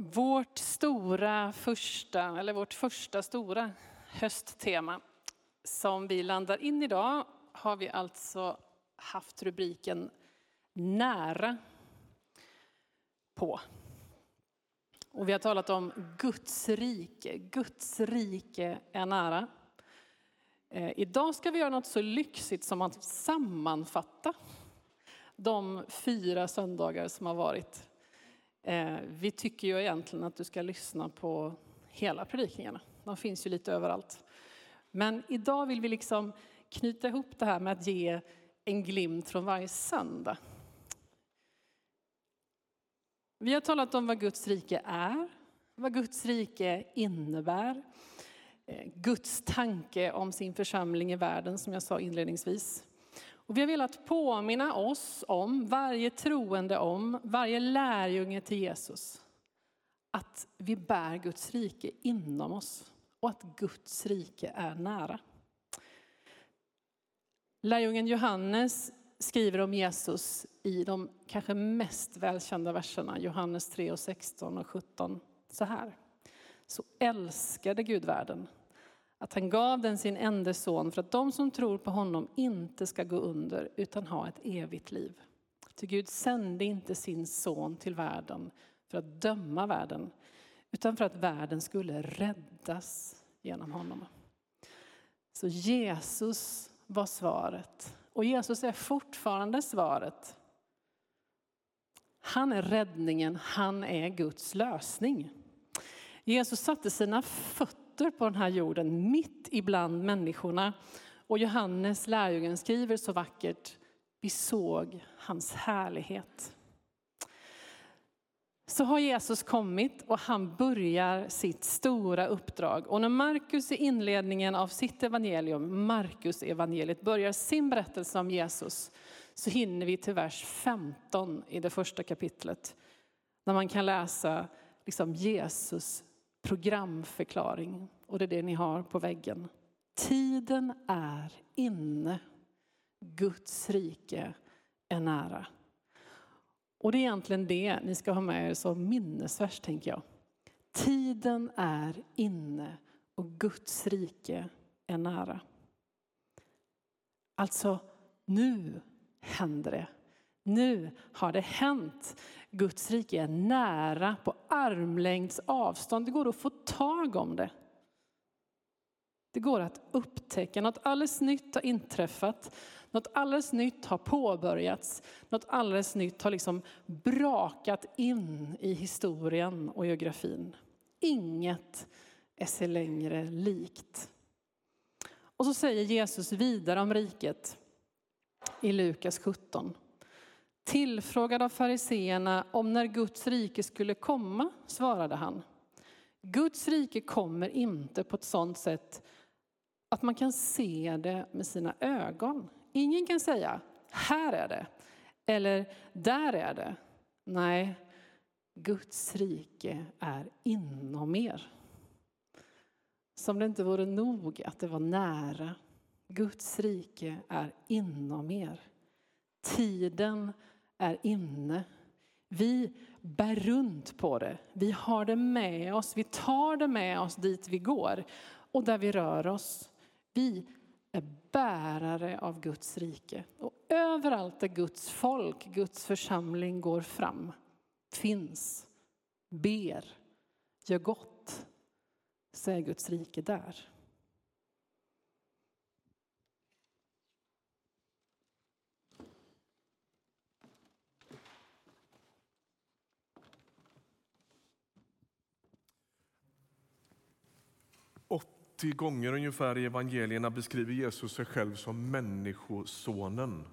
Vårt stora första, eller vårt första stora hösttema som vi landar in idag har vi alltså haft rubriken Nära på. Och vi har talat om Guds rike. Guds rike är nära. Eh, idag ska vi göra något så lyxigt som att sammanfatta de fyra söndagar som har varit. Eh, vi tycker ju egentligen att du ska lyssna på hela predikningarna. De finns ju lite överallt. Men idag vill vi liksom knyta ihop det här med att ge en glimt från varje söndag. Vi har talat om vad Guds rike är, vad Guds rike innebär, eh, Guds tanke om sin församling i världen som jag sa inledningsvis. Och vi har velat påminna oss om, varje troende om, varje lärjunge till Jesus, att vi bär Guds rike inom oss och att Guds rike är nära. Lärjungen Johannes skriver om Jesus i de kanske mest välkända verserna, Johannes 3 och 16 och 17, så här. Så älskade Gud världen att han gav den sin enda son för att de som tror på honom inte ska gå under utan ha ett evigt liv. Ty Gud sände inte sin son till världen för att döma världen utan för att världen skulle räddas genom honom. Så Jesus var svaret och Jesus är fortfarande svaret. Han är räddningen, han är Guds lösning. Jesus satte sina fötter på den här jorden, mitt ibland människorna. Och Johannes, lärjungen, skriver så vackert, vi såg hans härlighet. Så har Jesus kommit och han börjar sitt stora uppdrag. Och när Markus i inledningen av sitt evangelium, Markus evangeliet börjar sin berättelse om Jesus, så hinner vi till vers 15 i det första kapitlet. När man kan läsa liksom Jesus programförklaring. Och det är det ni har på väggen. Tiden är inne. Guds rike är nära. Och det är egentligen det ni ska ha med er som minnesvers, tänker jag. Tiden är inne och Guds rike är nära. Alltså, nu händer det. Nu har det hänt. Guds rike är nära, på armlängds avstånd. Det går att få tag om det. Det går att upptäcka. Något alldeles nytt har inträffat. Något alldeles nytt har påbörjats. Något alldeles nytt har liksom brakat in i historien och geografin. Inget är sig längre likt. Och så säger Jesus vidare om riket i Lukas 17. Tillfrågad av fariseerna om när Guds rike skulle komma svarade han. Guds rike kommer inte på ett sådant sätt att man kan se det med sina ögon. Ingen kan säga, här är det, eller där är det. Nej, Guds rike är inom er. Som det inte vore nog att det var nära. Guds rike är inom er. Tiden är inne. Vi bär runt på det. Vi har det med oss. Vi tar det med oss dit vi går och där vi rör oss. Vi är bärare av Guds rike. Och överallt där Guds folk, Guds församling går fram, finns, ber, gör gott, så är Guds rike där. 80 gånger ungefär i evangelierna beskriver Jesus sig själv som Människosonen.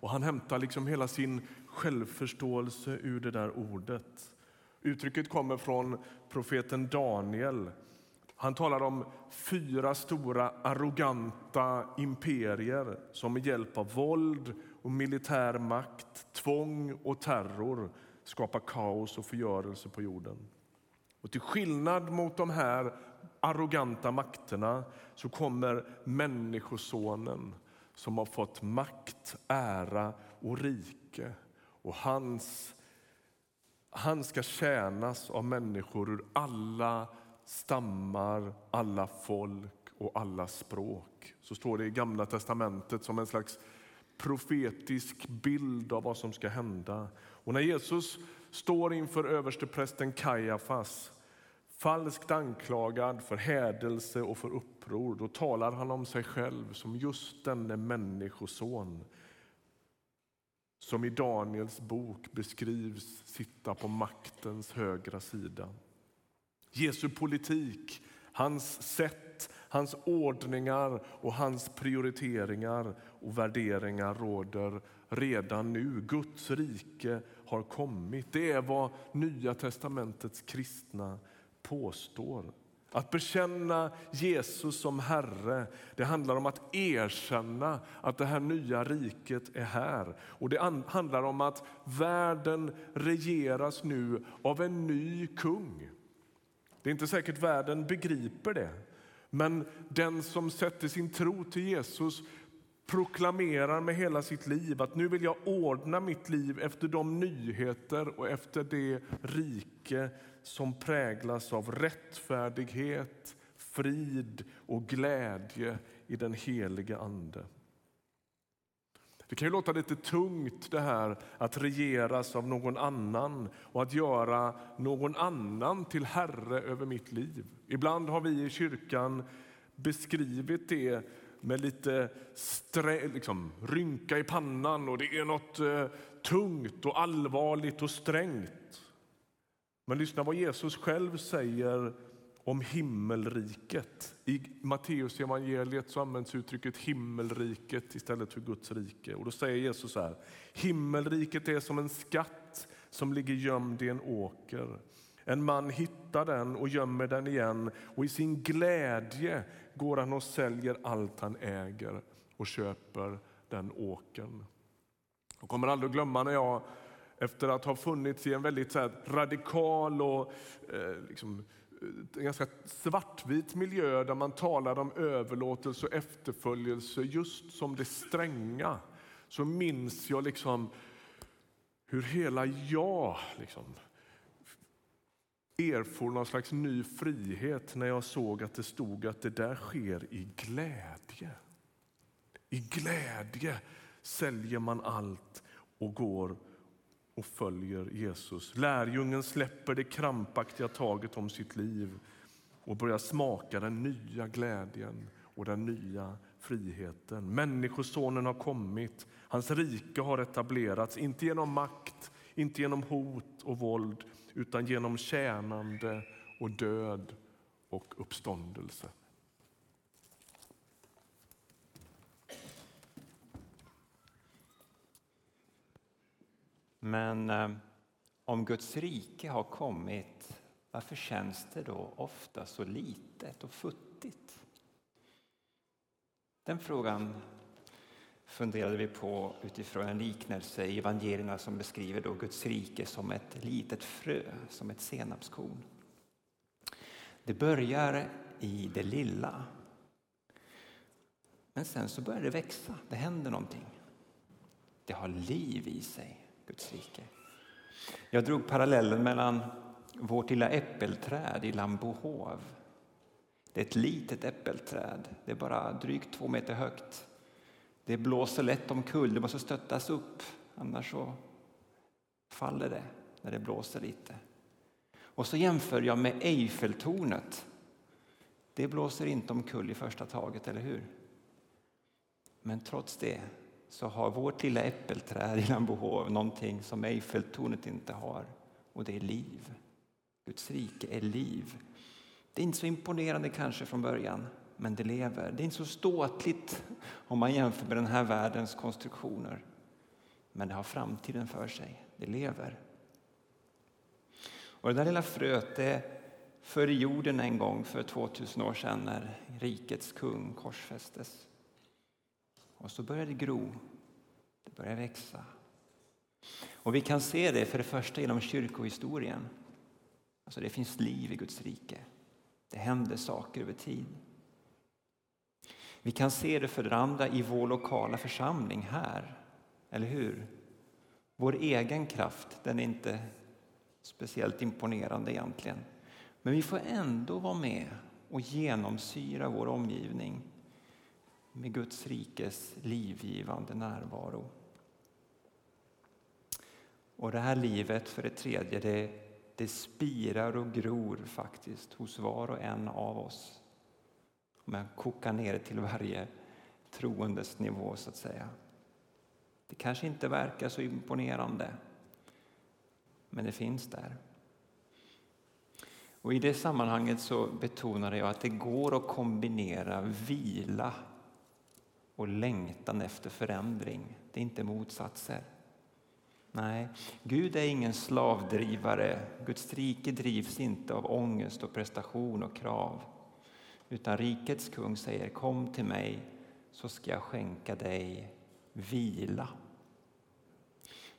Och han hämtar liksom hela sin självförståelse ur det där ordet. Uttrycket kommer från profeten Daniel. Han talar om fyra stora arroganta imperier som med hjälp av våld och militär makt, tvång och terror skapar kaos och förgörelse på jorden. Och till skillnad mot de här arroganta makterna så kommer Människosonen som har fått makt, ära och rike. Och hans han ska tjänas av människor ur alla stammar, alla folk och alla språk. Så står det i Gamla testamentet som en slags profetisk bild av vad som ska hända. Och när Jesus står inför översteprästen Kajafas falskt anklagad för hädelse och för uppror, då talar han om sig själv som just denne människoson som i Daniels bok beskrivs sitta på maktens högra sida. Jesu politik, hans sätt, hans ordningar och hans prioriteringar och värderingar råder redan nu. Guds rike har kommit. Det är vad Nya testamentets kristna påstår. Att bekänna Jesus som Herre det handlar om att erkänna att det här nya riket är här. Och Det handlar om att världen regeras nu av en ny kung. Det är inte säkert världen begriper det. Men den som sätter sin tro till Jesus proklamerar med hela sitt liv att nu vill jag ordna mitt liv efter de nyheter och efter det rike som präglas av rättfärdighet, frid och glädje i den helige Ande. Det kan ju låta lite tungt det här att regeras av någon annan och att göra någon annan till herre över mitt liv. Ibland har vi i kyrkan beskrivit det med lite strä, liksom, rynka i pannan och det är något eh, tungt och allvarligt och strängt. Men lyssna vad Jesus själv säger om himmelriket. I Matteus evangeliet så används uttrycket himmelriket istället för Guds rike. Och då säger Jesus så här. Himmelriket är som en skatt som ligger gömd i en åker. En man hittar den och gömmer den igen och i sin glädje går han och säljer allt han äger och köper den åkern. Jag kommer aldrig att glömma när jag efter att ha funnits i en väldigt så radikal och eh, liksom, en ganska svartvit miljö där man talar om överlåtelse och efterföljelse just som det stränga så minns jag liksom hur hela jag liksom, erfor någon slags ny frihet när jag såg att det stod att det där sker i glädje. I glädje säljer man allt och går och följer Jesus. Lärjungen släpper det krampaktiga taget om sitt liv och börjar smaka den nya glädjen och den nya friheten. Människosonen har kommit, hans rike har etablerats, inte genom makt, inte genom hot och våld utan genom tjänande och död och uppståndelse. Men eh, om Guds rike har kommit, varför känns det då ofta så litet och futtigt? Den frågan funderade vi på utifrån en liknelse i evangelierna som beskriver då Guds rike som ett litet frö, som ett senapskorn. Det börjar i det lilla. Men sen så börjar det växa, det händer någonting. Det har liv i sig. Guds rike. Jag drog parallellen mellan vårt lilla äppelträd i Lambohov. Det är ett litet äppelträd, det är bara drygt två meter högt. Det blåser lätt omkull, det måste stöttas upp, annars så faller det när det blåser lite. Och så jämför jag med Eiffeltornet. Det blåser inte omkull i första taget, eller hur? Men trots det så har vårt lilla äppelträd i Lambohov någonting som Eiffeltornet inte har och det är liv. Guds rike är liv. Det är inte så imponerande kanske från början, men det lever. Det är inte så ståtligt om man jämför med den här världens konstruktioner. Men det har framtiden för sig. Det lever. Och det där lilla fröet det föll i jorden en gång för 2000 år sedan när rikets kung korsfästes. Och så började det gro, det började växa. Och vi kan se det för det första genom kyrkohistorien. Alltså det finns liv i Guds rike. Det händer saker över tid. Vi kan se det för det andra i vår lokala församling här, eller hur? Vår egen kraft, den är inte speciellt imponerande egentligen. Men vi får ändå vara med och genomsyra vår omgivning med Guds rikes livgivande närvaro. Och det här livet, för det tredje, det, det spirar och gror faktiskt hos var och en av oss. Man kokar ner det till varje troendes nivå, så att säga. Det kanske inte verkar så imponerande, men det finns där. Och I det sammanhanget så betonade jag att det går att kombinera vila och längtan efter förändring. Det är inte motsatser. Nej, Gud är ingen slavdrivare. Guds rike drivs inte av ångest och prestation och krav. Utan rikets kung säger kom till mig så ska jag skänka dig vila.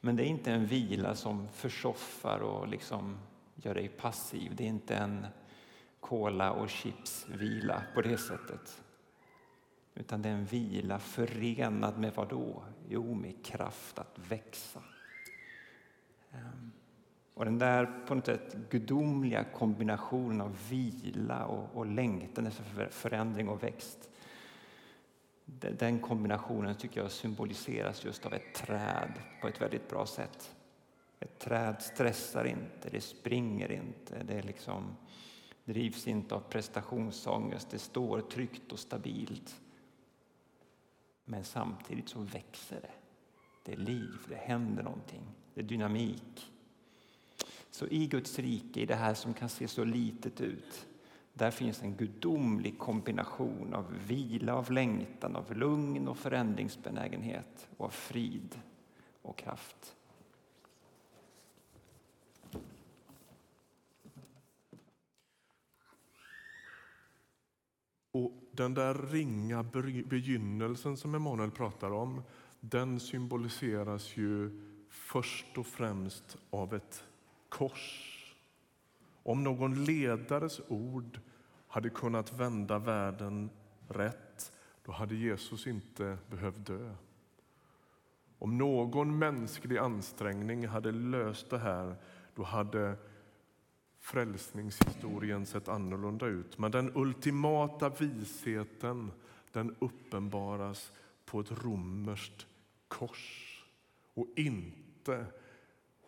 Men det är inte en vila som försoffar och liksom gör dig passiv. Det är inte en kola och chips-vila på det sättet. Utan det är en vila förenad med vad då? Jo, med kraft att växa. Ehm. Och den där på något sätt gudomliga kombinationen av vila och, och längtan efter förändring och växt. Den kombinationen tycker jag symboliseras just av ett träd på ett väldigt bra sätt. Ett träd stressar inte, det springer inte, det liksom drivs inte av prestationsångest, det står tryggt och stabilt. Men samtidigt så växer det. Det är liv, det händer någonting, det är dynamik. Så i Guds rike, i det här som kan se så litet ut, där finns en gudomlig kombination av vila, av längtan, av lugn och förändringsbenägenhet och av frid och kraft. Och den där ringa begynnelsen som Emanuel pratar om, den symboliseras ju först och främst av ett kors. Om någon ledares ord hade kunnat vända världen rätt, då hade Jesus inte behövt dö. Om någon mänsklig ansträngning hade löst det här, då hade frälsningshistorien sett annorlunda ut. Men den ultimata visheten den uppenbaras på ett romerskt kors och inte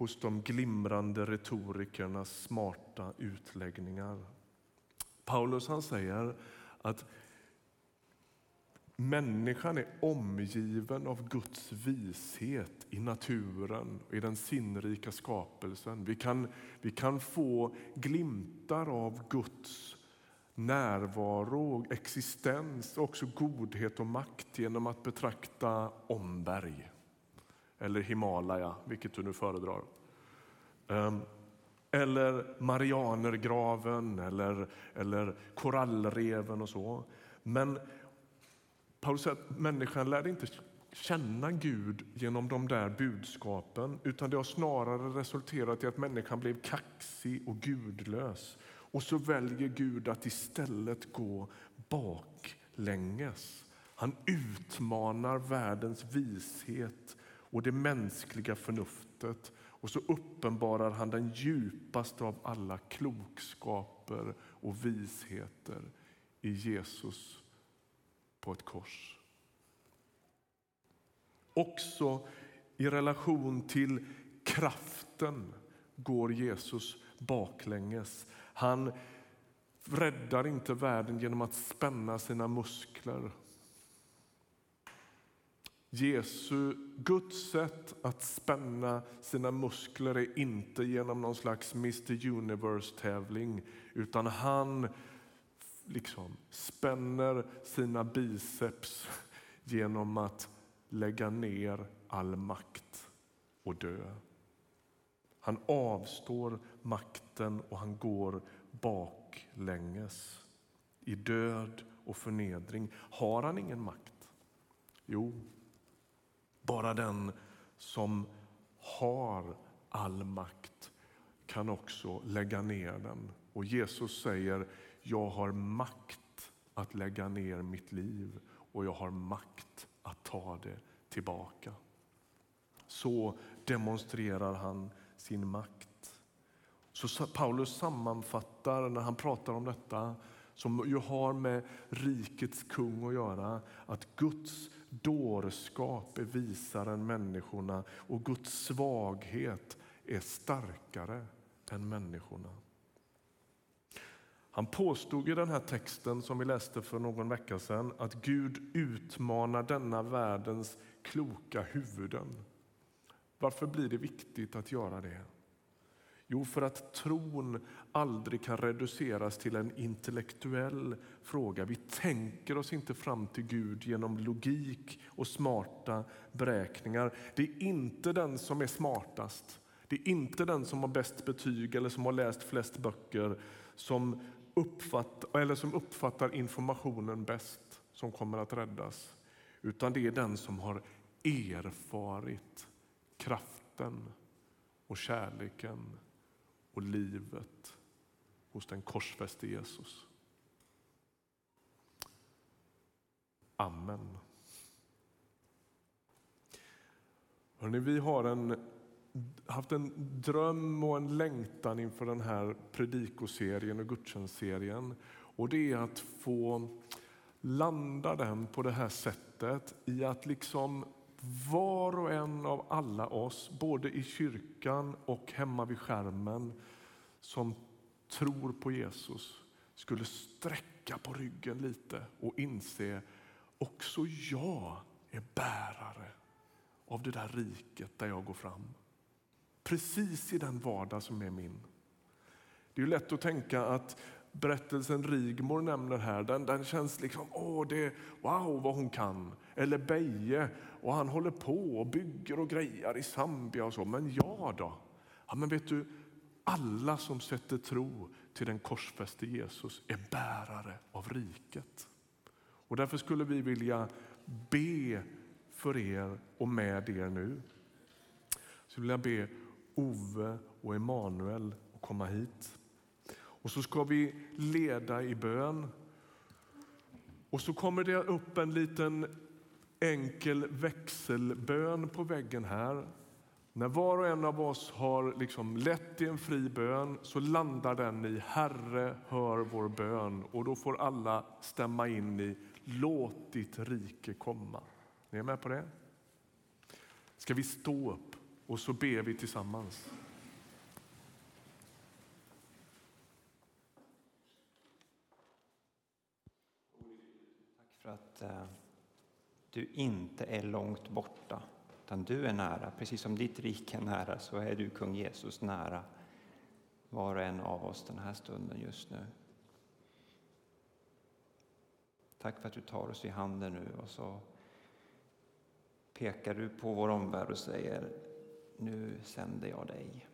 hos de glimrande retorikernas smarta utläggningar. Paulus han säger att människan är omgiven av Guds vishet i naturen, i den sinnrika skapelsen. Vi kan, vi kan få glimtar av Guds närvaro, existens, också godhet och makt genom att betrakta omberg eller Himalaya, vilket du nu föredrar. Ehm, eller Marianergraven eller, eller korallreven och så. Men Paulus säger att människan lärde inte känna Gud genom de där budskapen utan det har snarare resulterat i att människan blev kaxig och gudlös. Och så väljer Gud att istället gå baklänges. Han utmanar världens vishet och det mänskliga förnuftet och så uppenbarar han den djupaste av alla klokskaper och visheter i Jesus på ett kors. Också i relation till kraften går Jesus baklänges. Han räddar inte världen genom att spänna sina muskler Jesu, Guds sätt att spänna sina muskler är inte genom någon slags Mr Universe-tävling utan han liksom spänner sina biceps genom att lägga ner all makt och dö. Han avstår makten och han går baklänges i död och förnedring. Har han ingen makt? Jo, bara den som har all makt kan också lägga ner den. Och Jesus säger, jag har makt att lägga ner mitt liv och jag har makt att ta det tillbaka. Så demonstrerar han sin makt. Så Paulus sammanfattar när han pratar om detta som ju har med rikets kung att göra, att Guds dårskap är visare än människorna och Guds svaghet är starkare än människorna. Han påstod i den här texten som vi läste för någon vecka sedan att Gud utmanar denna världens kloka huvuden. Varför blir det viktigt att göra det? Jo, för att tron aldrig kan reduceras till en intellektuell fråga. Vi tänker oss inte fram till Gud genom logik och smarta beräkningar. Det är inte den som är smartast, det är inte den som har bäst betyg eller som har läst flest böcker som, uppfatt, eller som uppfattar informationen bäst som kommer att räddas. Utan det är den som har erfarit kraften och kärleken och livet hos den korsfäste Jesus. Amen. Hörrni, vi har en, haft en dröm och en längtan inför den här predikoserien och gudstjänstserien. Och det är att få landa den på det här sättet i att liksom var och en av alla oss, både i kyrkan och hemma vid skärmen, som tror på Jesus skulle sträcka på ryggen lite och inse också jag är bärare av det där riket där jag går fram. Precis i den vardag som är min. Det är lätt att tänka att berättelsen Rigmor nämner här, den, den känns liksom, åh, det, wow vad hon kan. Eller Beje, och han håller på och bygger och grejar i Zambia och så. Men jag då? Ja, men vet du, alla som sätter tro till den korsfäste Jesus är bärare av riket. Och därför skulle vi vilja be för er och med er nu. Så vill jag be Ove och Emanuel att komma hit. Och så ska vi leda i bön. Och så kommer det upp en liten enkel växelbön på väggen här. När var och en av oss har liksom lett i en fri bön så landar den i Herre, hör vår bön. Och då får alla stämma in i Låt ditt rike komma. Ni är med på det? Ska vi stå upp och så ber vi tillsammans. Tack för att eh, du inte är långt borta, utan du är nära. Precis som ditt rike är nära så är du, kung Jesus, nära var och en av oss den här stunden just nu. Tack för att du tar oss i handen nu och så pekar du på vår omvärld och säger nu sänder jag dig.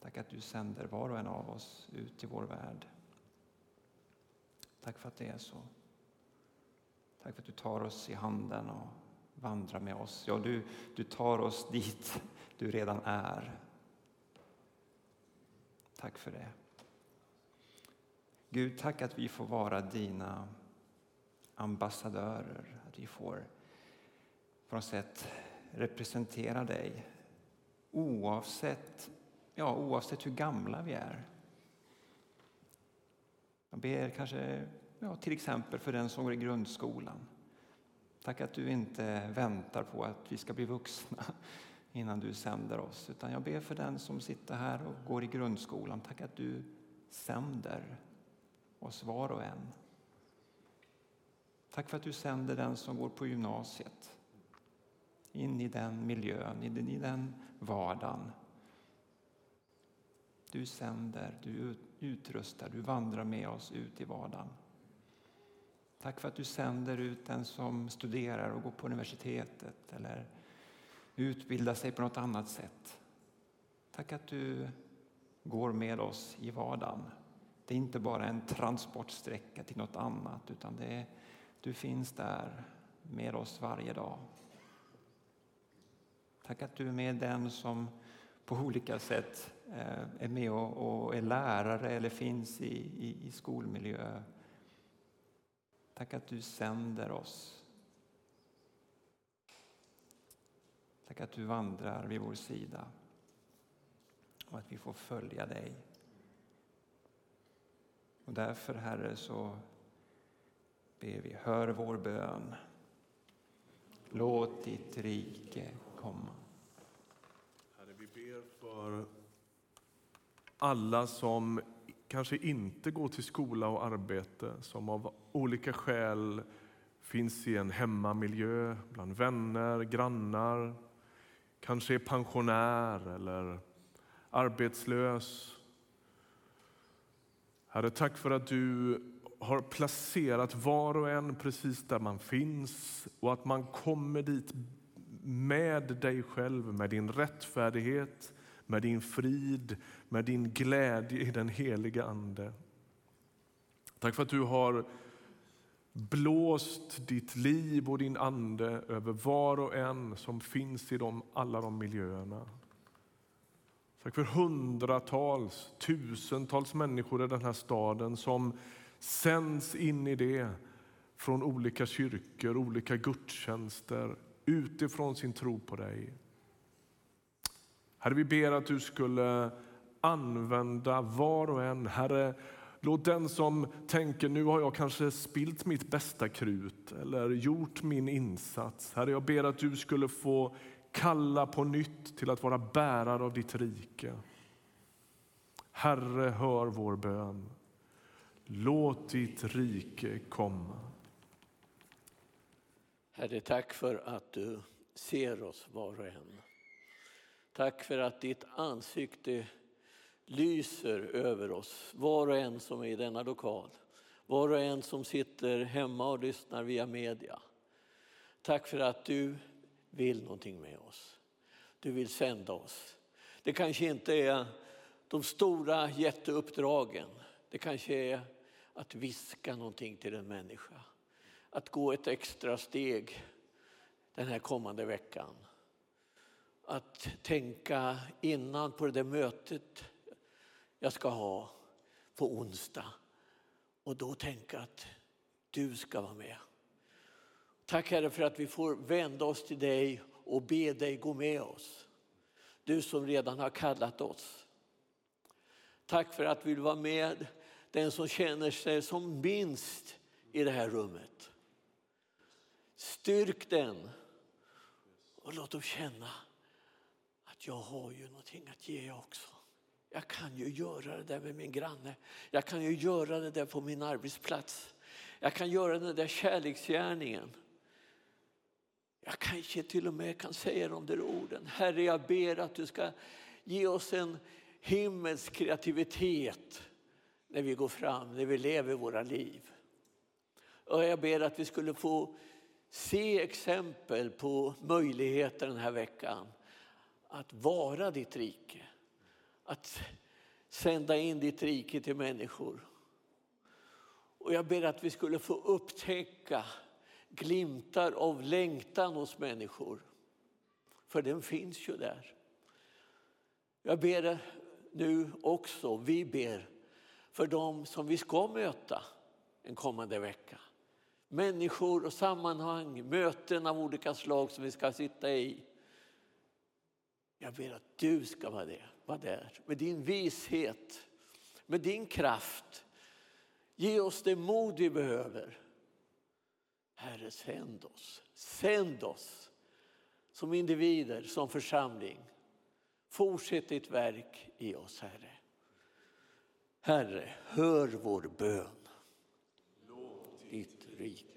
Tack att du sänder var och en av oss ut i vår värld. Tack för att det är så. Tack för att du tar oss i handen och vandrar med oss. Ja, du, du tar oss dit du redan är. Tack för det. Gud, tack att vi får vara dina ambassadörer, att vi får på något sätt representera dig oavsett, ja, oavsett hur gamla vi är. Jag ber kanske ja, till exempel för den som går i grundskolan. Tack att du inte väntar på att vi ska bli vuxna innan du sänder oss. Utan jag ber för den som sitter här och går i grundskolan. Tack att du sänder oss var och en. Tack för att du sänder den som går på gymnasiet in i den miljön, in i den vardagen. Du sänder, du utrustar, du vandrar med oss ut i vardagen. Tack för att du sänder ut den som studerar och går på universitetet eller utbildar sig på något annat sätt. Tack att du går med oss i vardagen. Det är inte bara en transportsträcka till något annat utan det är, du finns där med oss varje dag. Tack att du är med den som på olika sätt eh, är med och är lärare eller finns i, i, i skolmiljö Tack att du sänder oss. Tack att du vandrar vid vår sida och att vi får följa dig därför, Herre, så ber vi, hör vår bön. Låt ditt rike komma. Herre, vi ber för alla som kanske inte går till skola och arbete, som av olika skäl finns i en hemmamiljö, bland vänner, grannar, kanske är pensionär eller arbetslös. Herre, tack för att du har placerat var och en precis där man finns och att man kommer dit med dig själv, med din rättfärdighet, med din frid, med din glädje i den heliga Ande. Tack för att du har blåst ditt liv och din ande över var och en som finns i de, alla de miljöerna. Tack för hundratals, tusentals människor i den här staden som sänds in i det från olika kyrkor, olika gudstjänster utifrån sin tro på dig. Herre, vi ber att du skulle använda var och en. Herre, låt den som tänker nu har jag kanske spilt mitt bästa krut eller gjort min insats. Herre, jag ber att du skulle få kalla på nytt till att vara bärare av ditt rike. Herre, hör vår bön. Låt ditt rike komma. Herre, tack för att du ser oss var och en. Tack för att ditt ansikte lyser över oss, var och en som är i denna lokal. Var och en som sitter hemma och lyssnar via media. Tack för att du vill någonting med oss. Du vill sända oss. Det kanske inte är de stora jätteuppdragen. Det kanske är att viska någonting till en människa. Att gå ett extra steg den här kommande veckan. Att tänka innan på det där mötet jag ska ha på onsdag och då tänka att du ska vara med. Tack Herre för att vi får vända oss till dig och be dig gå med oss. Du som redan har kallat oss. Tack för att vi vill vara med den som känner sig som minst i det här rummet. Styrk den och låt dem känna att jag har ju någonting att ge också. Jag kan ju göra det där med min granne. Jag kan ju göra det där på min arbetsplats. Jag kan göra den där kärleksgärningen. Jag kanske till och med kan säga de där orden. Herre, jag ber att du ska ge oss en himmelsk kreativitet när vi går fram, när vi lever våra liv. Och jag ber att vi skulle få se exempel på möjligheter den här veckan att vara ditt rike. Att sända in ditt rike till människor. Och jag ber att vi skulle få upptäcka glimtar av längtan hos människor. För den finns ju där. Jag ber nu också, vi ber för dem som vi ska möta en kommande vecka. Människor och sammanhang, möten av olika slag som vi ska sitta i. Jag ber att du ska vara, det, vara där med din vishet, med din kraft. Ge oss det mod vi behöver. Herre, sänd oss. Sänd oss som individer, som församling. Fortsätt ditt verk i oss, Herre. Herre, hör vår bön. Låt ditt rike.